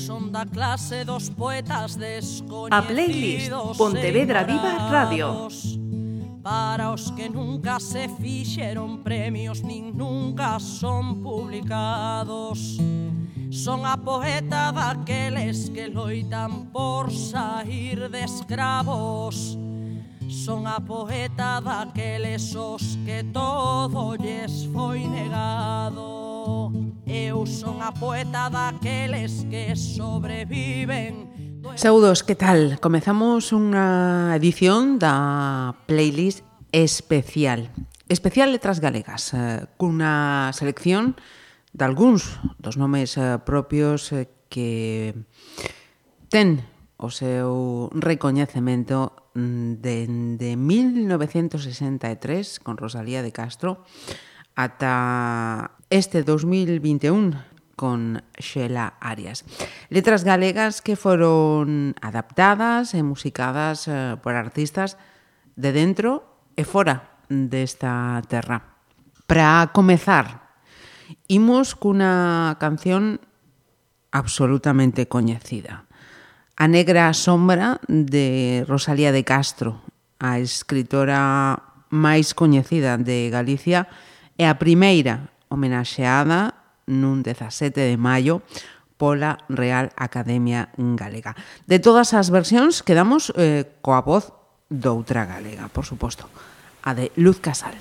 son da clase dos poetas descoñecidos A playlist Pontevedra Viva Radio. Para os que nunca se fixeron premios nin nunca son publicados. Son a poeta daqueles que loitan por sair de escravos. Son a poeta daqueles os que todo lles foi negado. Eu son a poeta daqueles que sobreviven Saúdos, que tal? Comezamos unha edición da playlist especial Especial Letras Galegas eh, cunha selección de algúns dos nomes eh, propios eh, que ten o seu recoñecemento mm, dende 1963 con Rosalía de Castro ata este 2021 con Xela Arias. Letras galegas que foron adaptadas e musicadas eh, por artistas de dentro e fora desta terra. Para comezar, imos cunha canción absolutamente coñecida. A negra sombra de Rosalía de Castro, a escritora máis coñecida de Galicia, é a primeira homenaxeada nun 17 de maio pola Real Academia Galega. De todas as versións quedamos eh, coa voz doutra galega, por suposto, a de Luz Casal.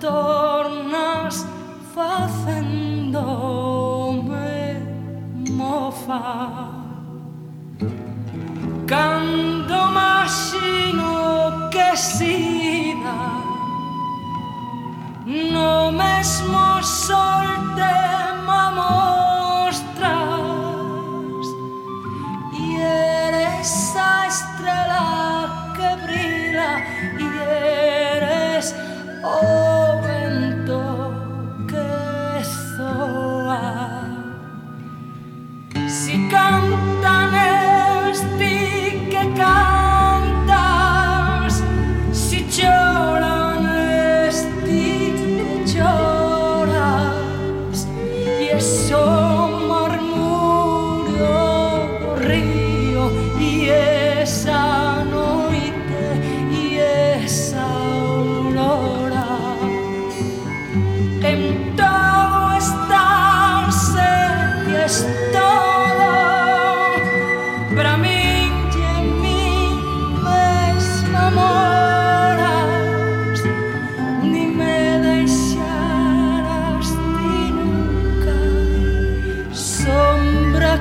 tornas facendome mofa. Cando máximo que sida No mesmo sol te mostras E eres a estrela que brila E eres o oh,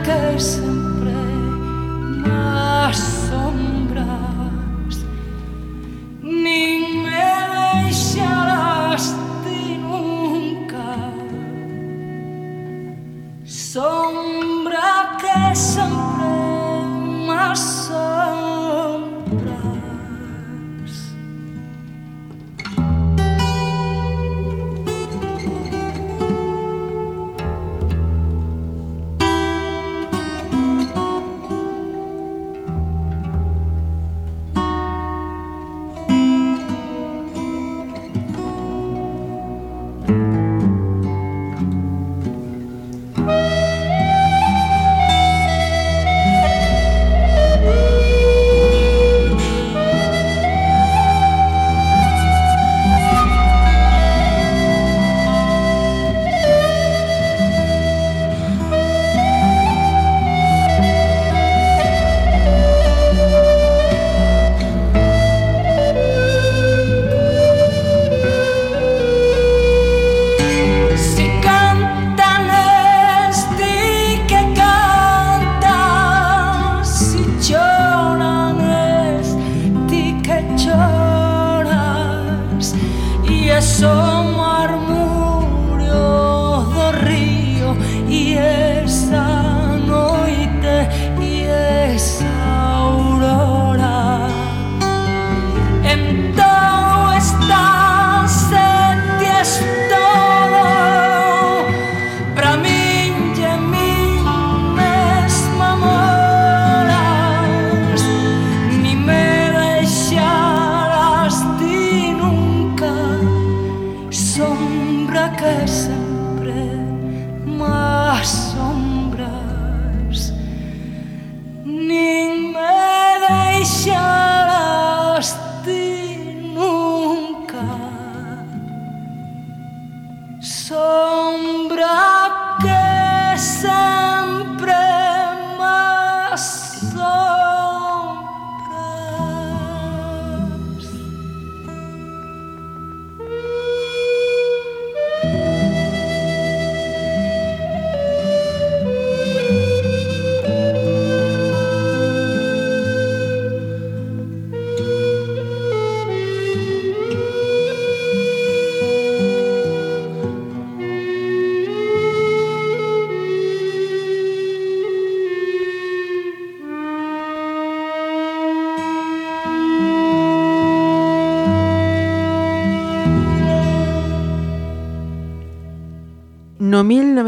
curse. corazón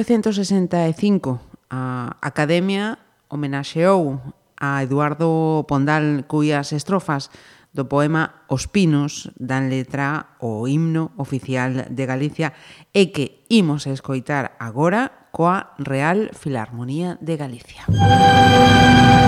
1965 a Academia homenaxeou a Eduardo Pondal cuias estrofas do poema Os Pinos dan letra o himno oficial de Galicia e que imos a escoitar agora coa Real Filarmonía de Galicia. Música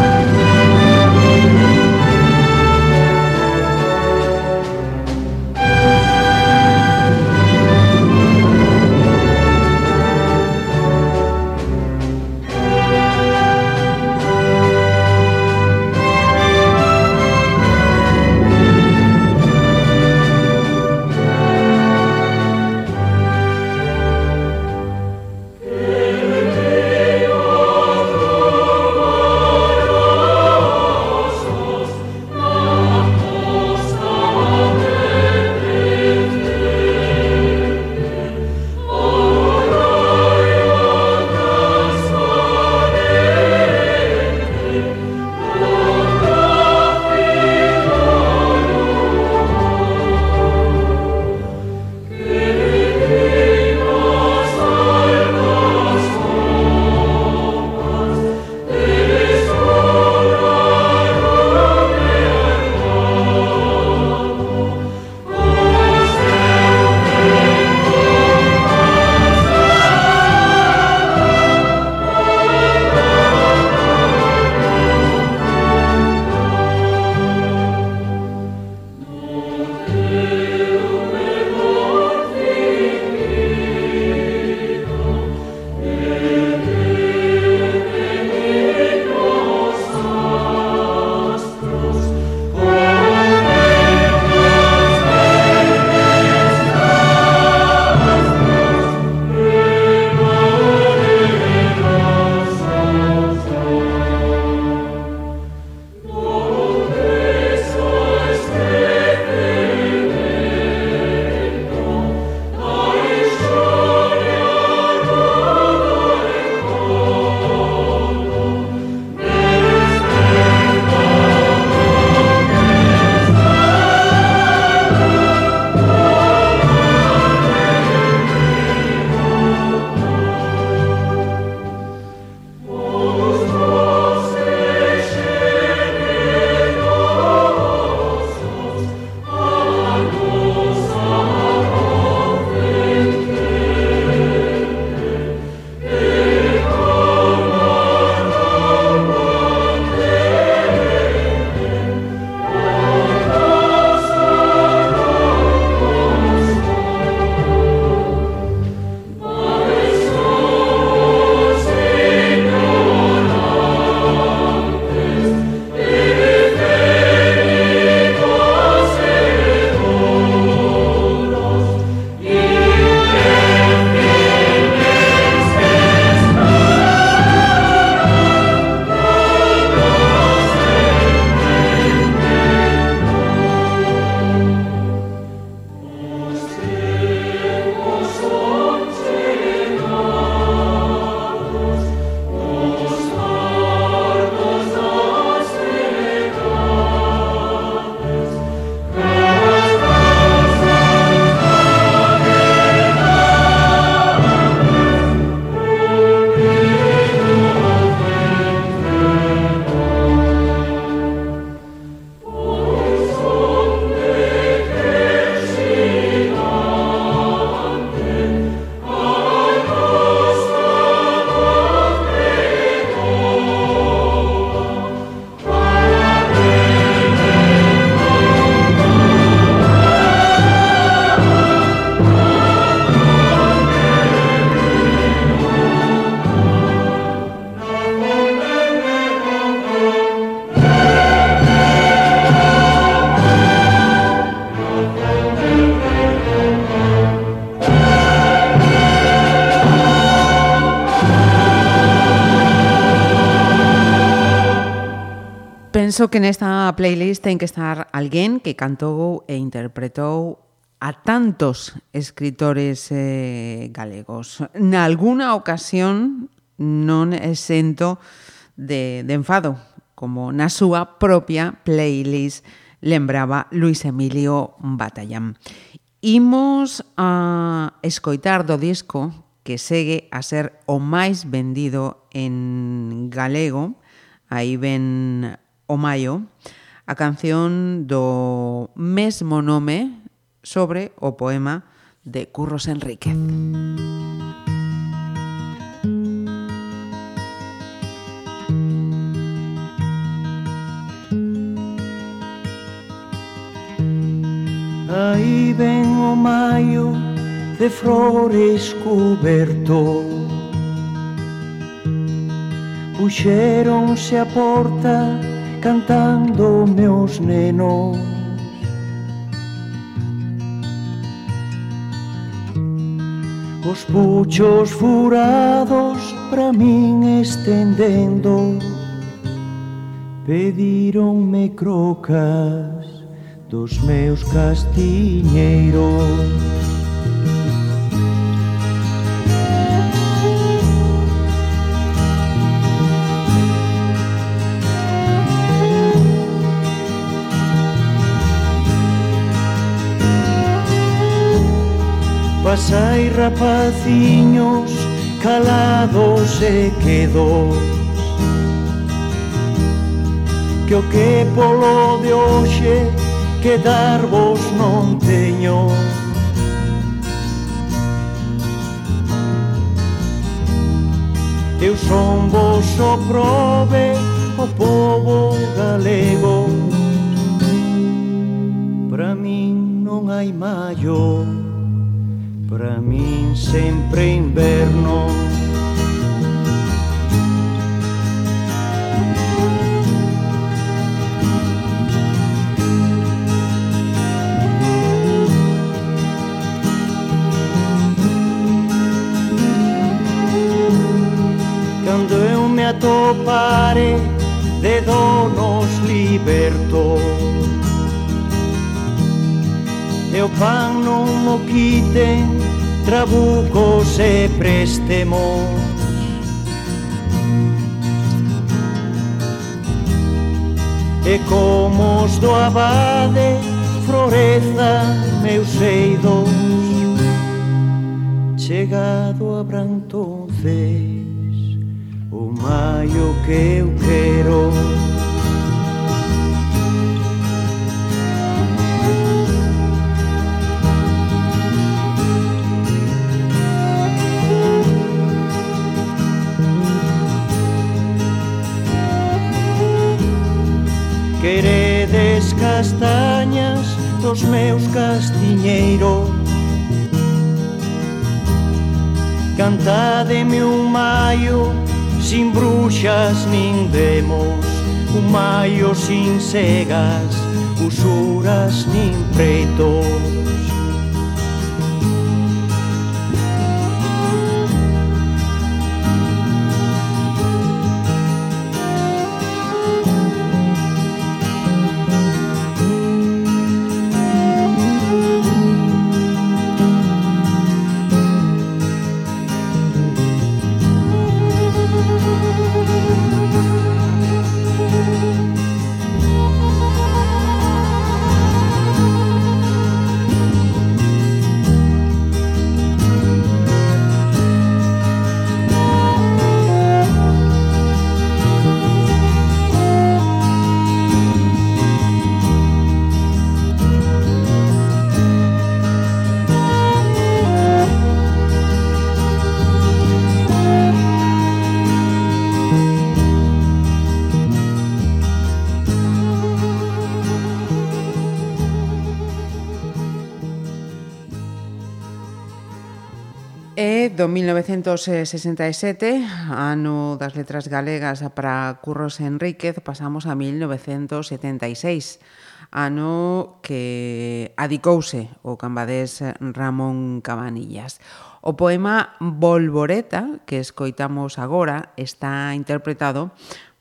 Penso que nesta playlist ten que estar alguén que cantou e interpretou a tantos escritores eh, galegos. Na alguna ocasión non exento de, de enfado, como na súa propia playlist lembraba Luis Emilio Batallán. Imos a escoitar do disco que segue a ser o máis vendido en galego. Aí ven o Maio, a canción do mesmo nome sobre o poema de Curros Enríquez. Aí ven o maio de flores coberto Puxeronse a porta cantando meus nenos. Os puchos furados para min estendendo Pedironme crocas dos meus castiñeiros. Rapazadas hai rapaciños calados e quedos. Que o que polo de hoxe que darvos non teño. Eu son vos o prove o povo galego. Pra min non hai maior. Sembrami sempre inverno. Quando eu me atopare de donos liberto. Eu pan não mo quiten trabucos e préstemos E como os do abade floreza meus eidos Chegado abrantonces o maio que eu quero. castañas dos meus castiñeiros. Cantademe un maio sin bruxas nin demos Un maio sin segas, usuras nin preitos do 1967, ano das letras galegas para Curros Enríquez, pasamos a 1976, ano que adicouse o cambadés Ramón Cabanillas. O poema Volvoreta, que escoitamos agora, está interpretado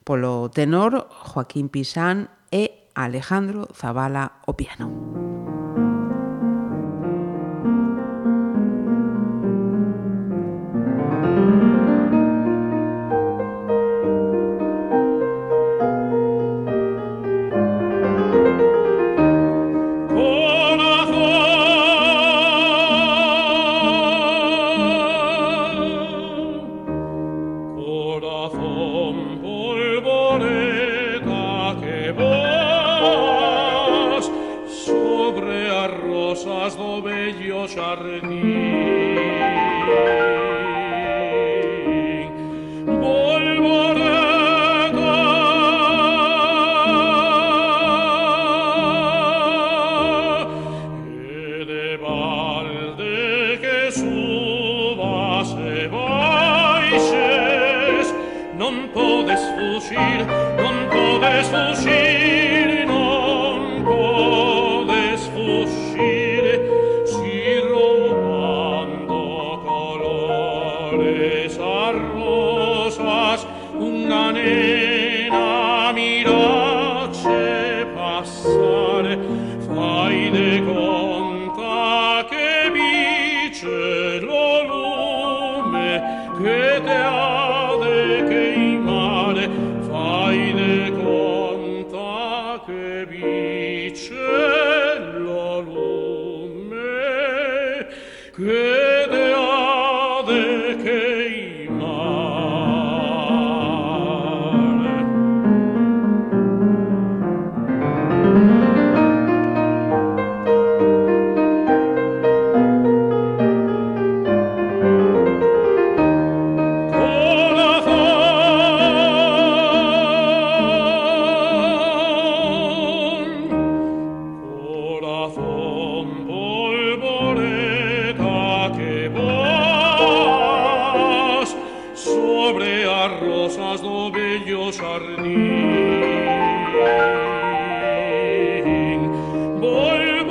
polo tenor Joaquín Pisán e Alejandro Zavala o piano. fuggir, non podes. rosas do bello jardín. Volveré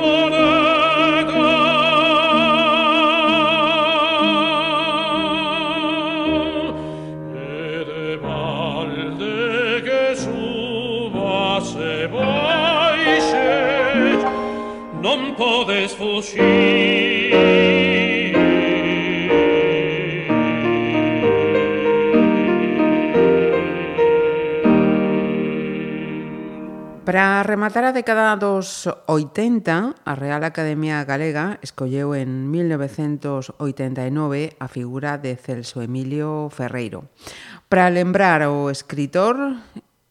non podes fuggir. rematar a década dos 80, a Real Academia Galega escolleu en 1989 a figura de Celso Emilio Ferreiro. Para lembrar ao escritor,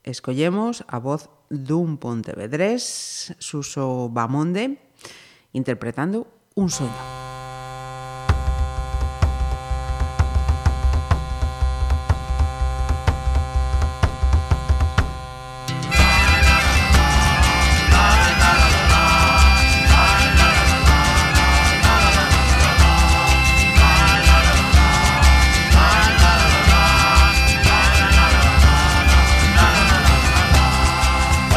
escollemos a voz dun pontevedrés, Suso Bamonde, interpretando Un soño.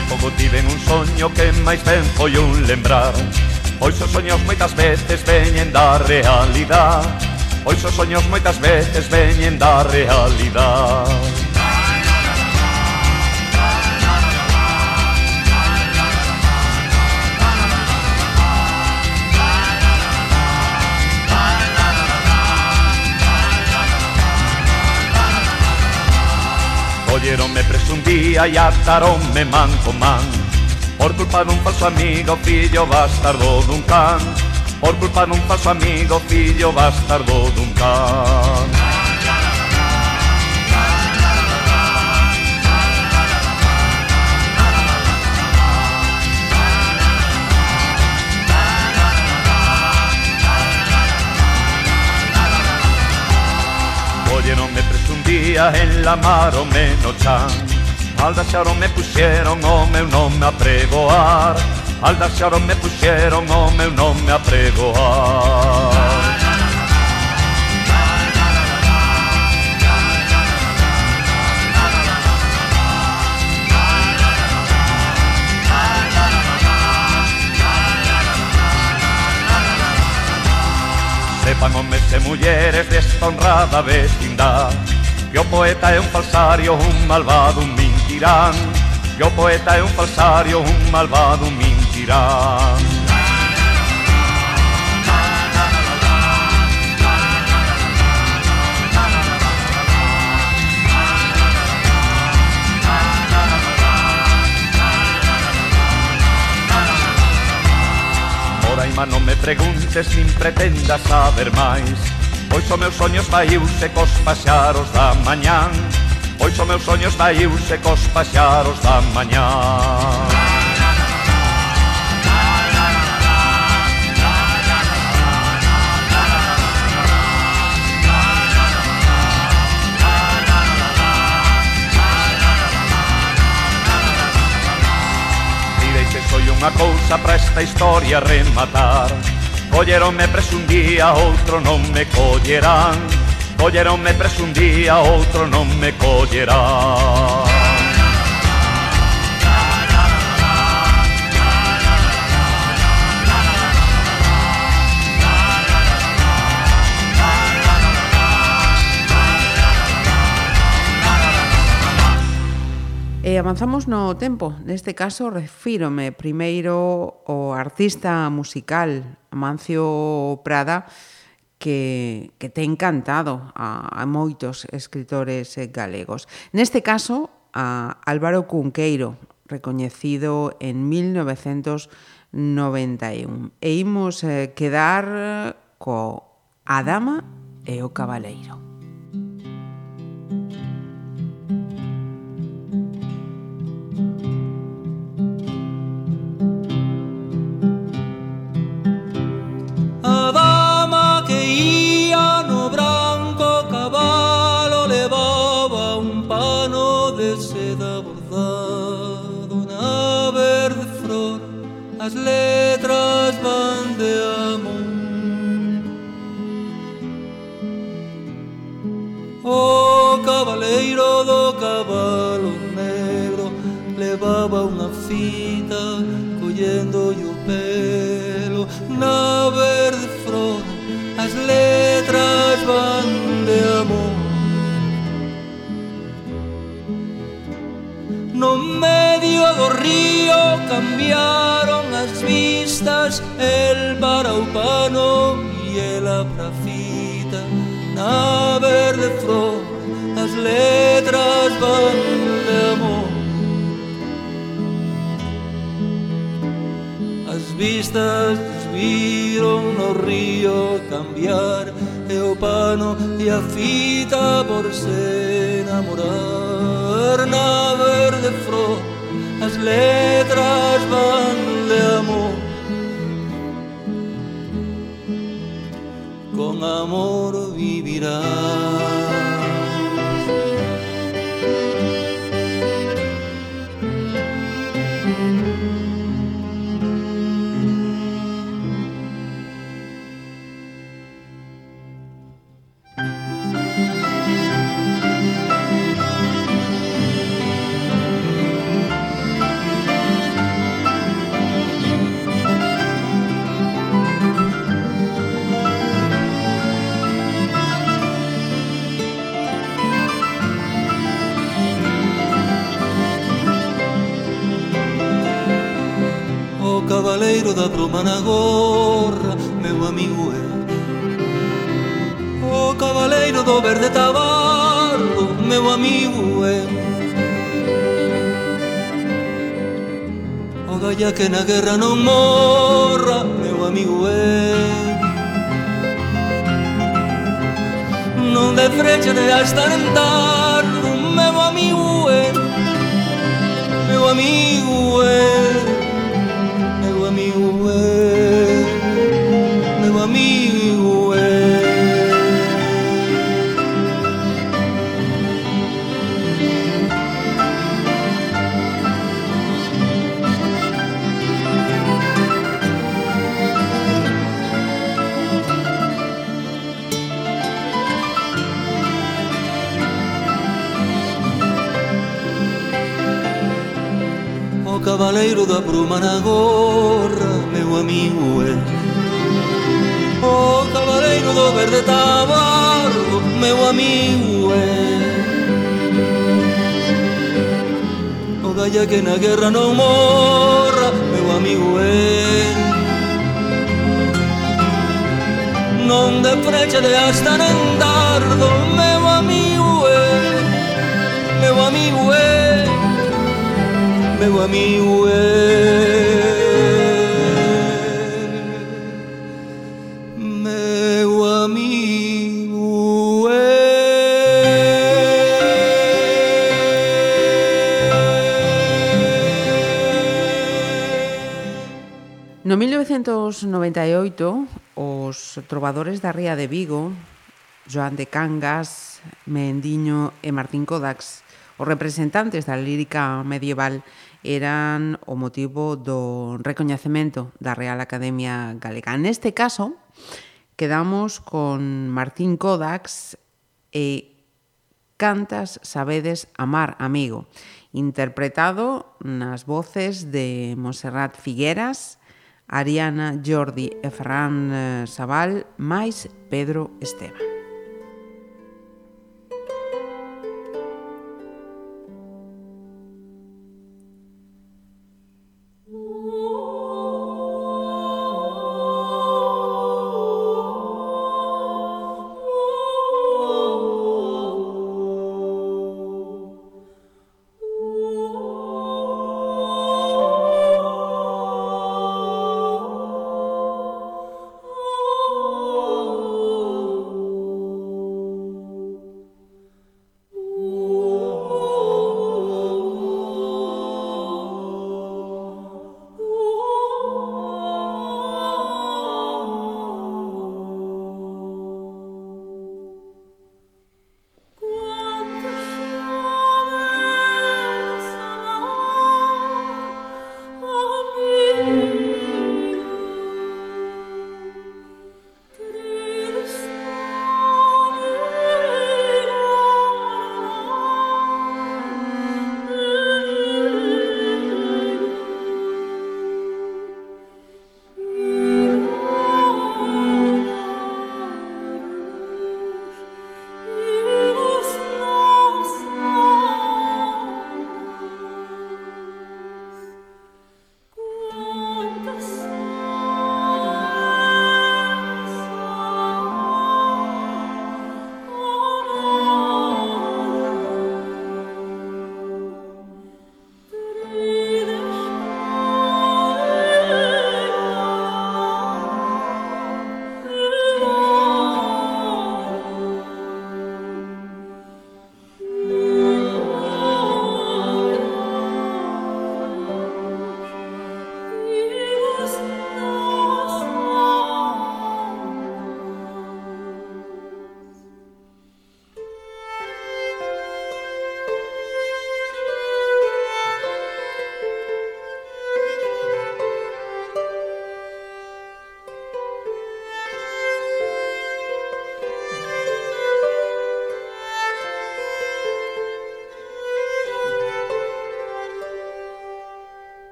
Hai pouco tiven un soño que máis ben foi un lembrar. Pois os soños moitas veces veñen da realidade Pois os soños moitas veces veñen da realidade joyero me presundía y ataron me manco man. Por culpa de un falso amigo, pillo bastardo de un can. Por culpa de un falso amigo, pillo bastardo de un can. Maria e la menos chant, Al daxaron me puxeron o meu nome a pregoar Al daxaron me puxeron o meu nome a pregoar Sepan hombres e mulleres desta honrada vecindad. Yo poeta es un falsario, un malvado, un mentirán. Yo poeta es un falsario, un malvado, un mentirán. Ahora y más me preguntes ni pretendas saber más. Pois o meu soño esvaíuse cos paxaros da mañán. Pois o meu soño esvaíuse cos paxaros da mañán. Direi que soy unha cousa para esta historia rematar. Colleronme preso un día, outro non me collerán. Colleronme preso un día, outro non me collerán E avanzamos no tempo. Neste caso, refírome primeiro ao artista musical Amancio Prada, que, que te encantado a, a moitos escritores galegos. Neste caso, a Álvaro Cunqueiro, recoñecido en 1991. E imos eh, quedar eh, co A Dama e o Cabaleiro. o branco cabalo levaba un pano de seda bordado na verde flor. As letras van de amor. O cabaleiro do cabalo negro levaba unha fita collendo o pelo. Na verde flor as letras Cangas, el Paraupano e la Prafita na verde flor as letras van de amor. As vistas viron no río cambiar e o pano e a fita por se enamorar. Na verde flor as letras van de amor. Amor vivirás broma na gorra, meu amigo é. O cabaleiro do verde tabardo, meu amigo é. O galla que na guerra non morra, meu amigo é. Non de frecha de estar en tardo, meu amigo é, meu amigo é. cabaleiro da bruma na gorra Meu amigo é. O cabaleiro do verde tabardo Meu amigo é. O gaia que na guerra non morra Meu amigo é. Non de frecha de hasta nen dardo Meu meu amigo é. Meu amigo é. No 1998 os trovadores da Ría de Vigo Joan de Cangas, Mendiño e Martín Codax, os representantes da lírica medieval eran o motivo do recoñecemento da Real Academia Galega. Neste caso, quedamos con Martín Kodax e Cantas sabedes amar, amigo, interpretado nas voces de Monserrat Figueras, Ariana Jordi e Ferran eh, Sabal, máis Pedro Esteban.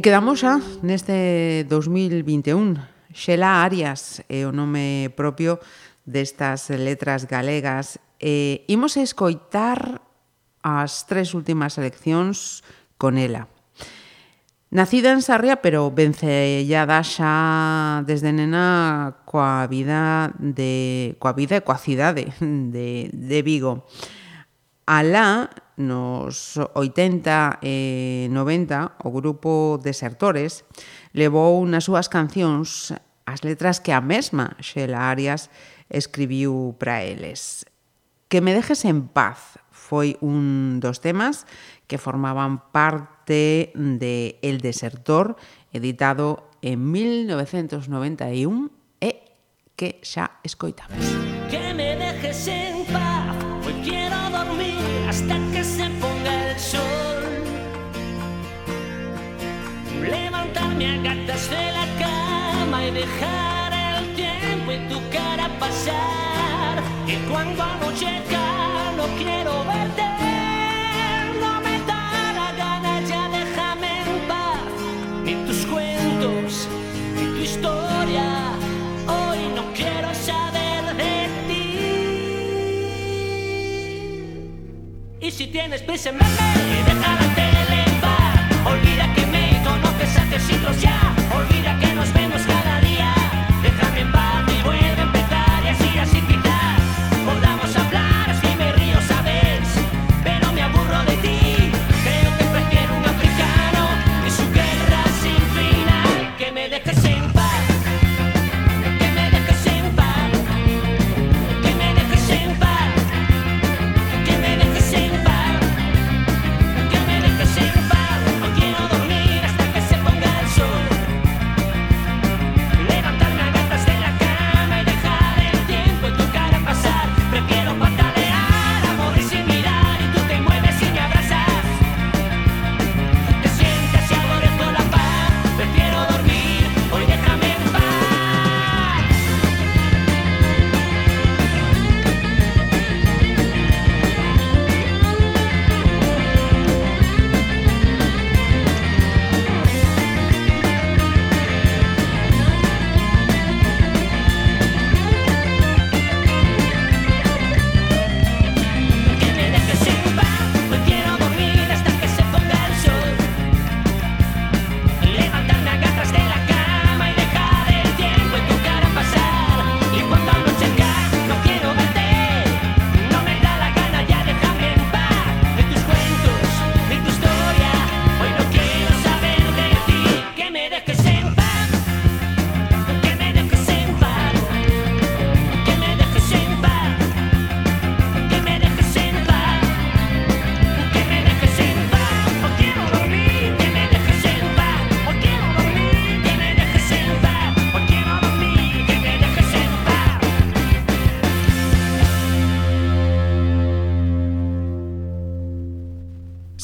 E quedamos xa neste 2021. Xela Arias é o nome propio destas letras galegas. E imos escoitar as tres últimas eleccións con ela. Nacida en Sarria, pero vencellada xa desde nena coa vida de coa vida e coa cidade de, de Vigo. Alá, nos 80 e 90, o grupo Desertores levou nas súas cancións as letras que a mesma Xela Arias escribiu para eles. Que me dejes en paz foi un dos temas que formaban parte de El Desertor, editado en 1991 e que xa escoitamos. Que me dejes en Levantarme a gatas de la cama y dejar el tiempo en tu cara pasar. Y cuando anochezca no quiero verte. No me da la gana, ya déjame en paz. Ni tus cuentos, ni tu historia. Hoy no quiero saber de ti. Y si tienes prisa en verme, deja siete ya.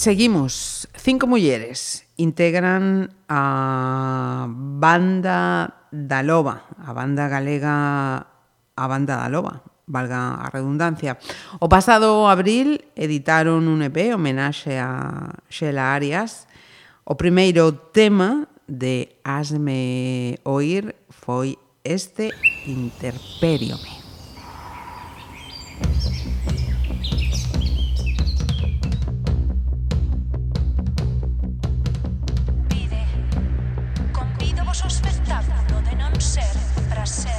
Seguimos. Cinco mulleres integran a Banda da Loba, a banda galega a Banda da Loba, valga a redundancia. O pasado abril editaron un EP homenaxe a Xela Arias. O primeiro tema de Asme Oír foi este Interperiome. ourselves.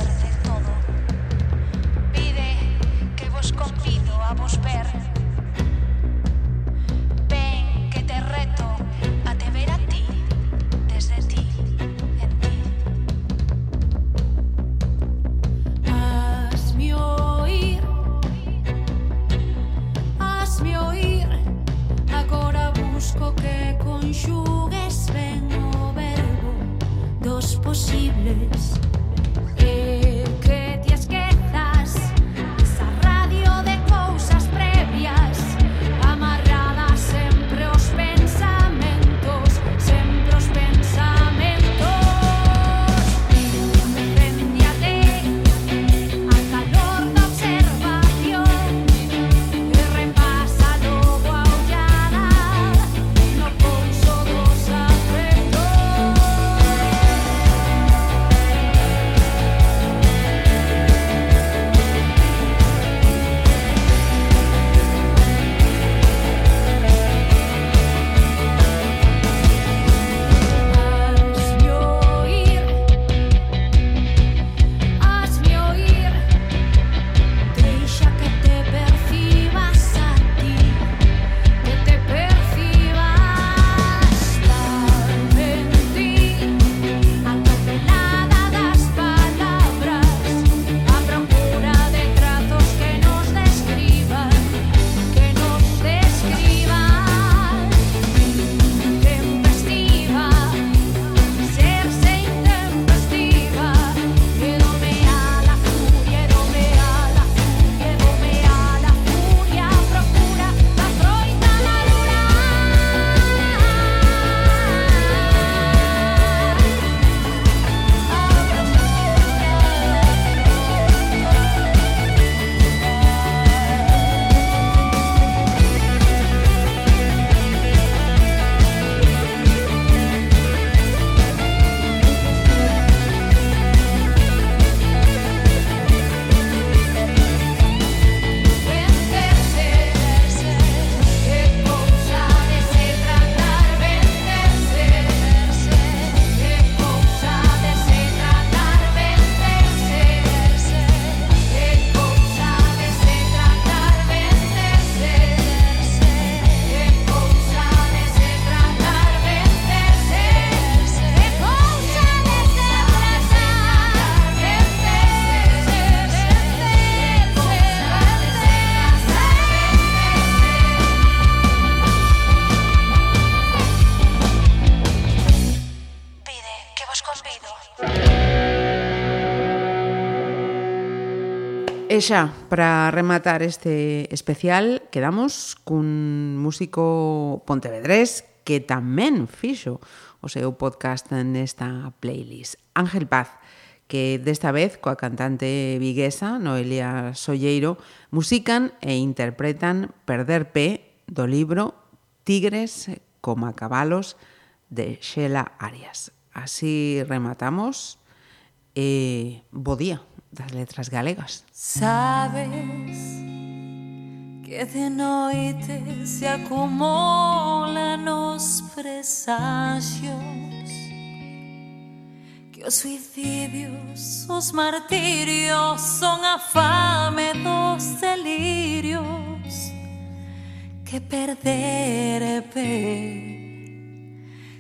E xa, para rematar este especial, quedamos cun músico pontevedrés que tamén fixo o seu podcast nesta playlist. Ángel Paz, que desta vez coa cantante viguesa Noelia Solleiro musican e interpretan Perder P do libro Tigres como cabalos de Xela Arias. Así rematamos e eh, bo día das letras galegas. Sabes que de noite se acumulan os presagios Que os suicidios, os martirios son a fame dos delirios Que perder pe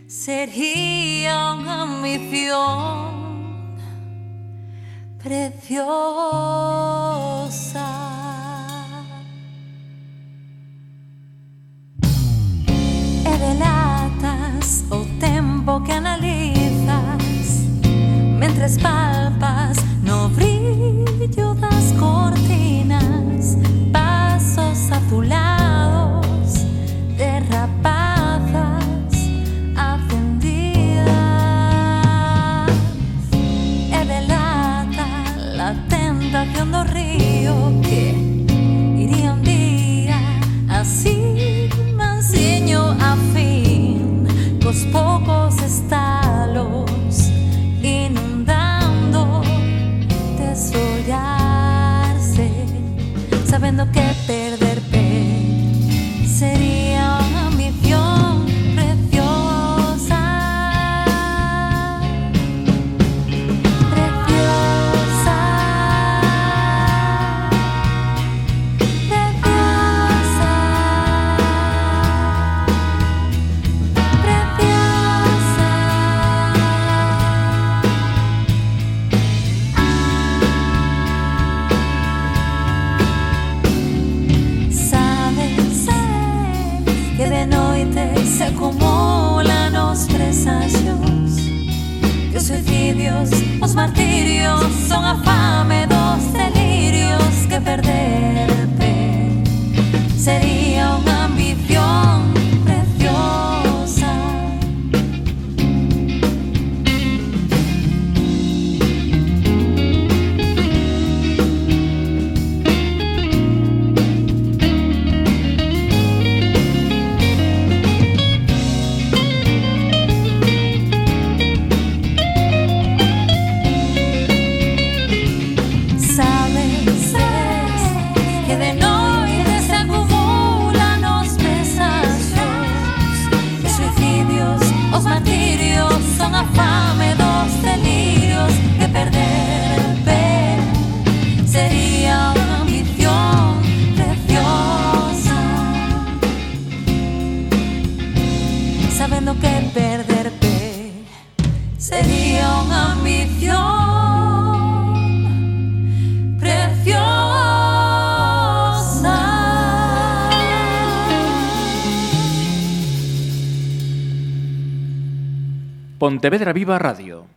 sería ambición precio. Se acumulan os presagios Que os suicidios, os martirios son a Viva Radio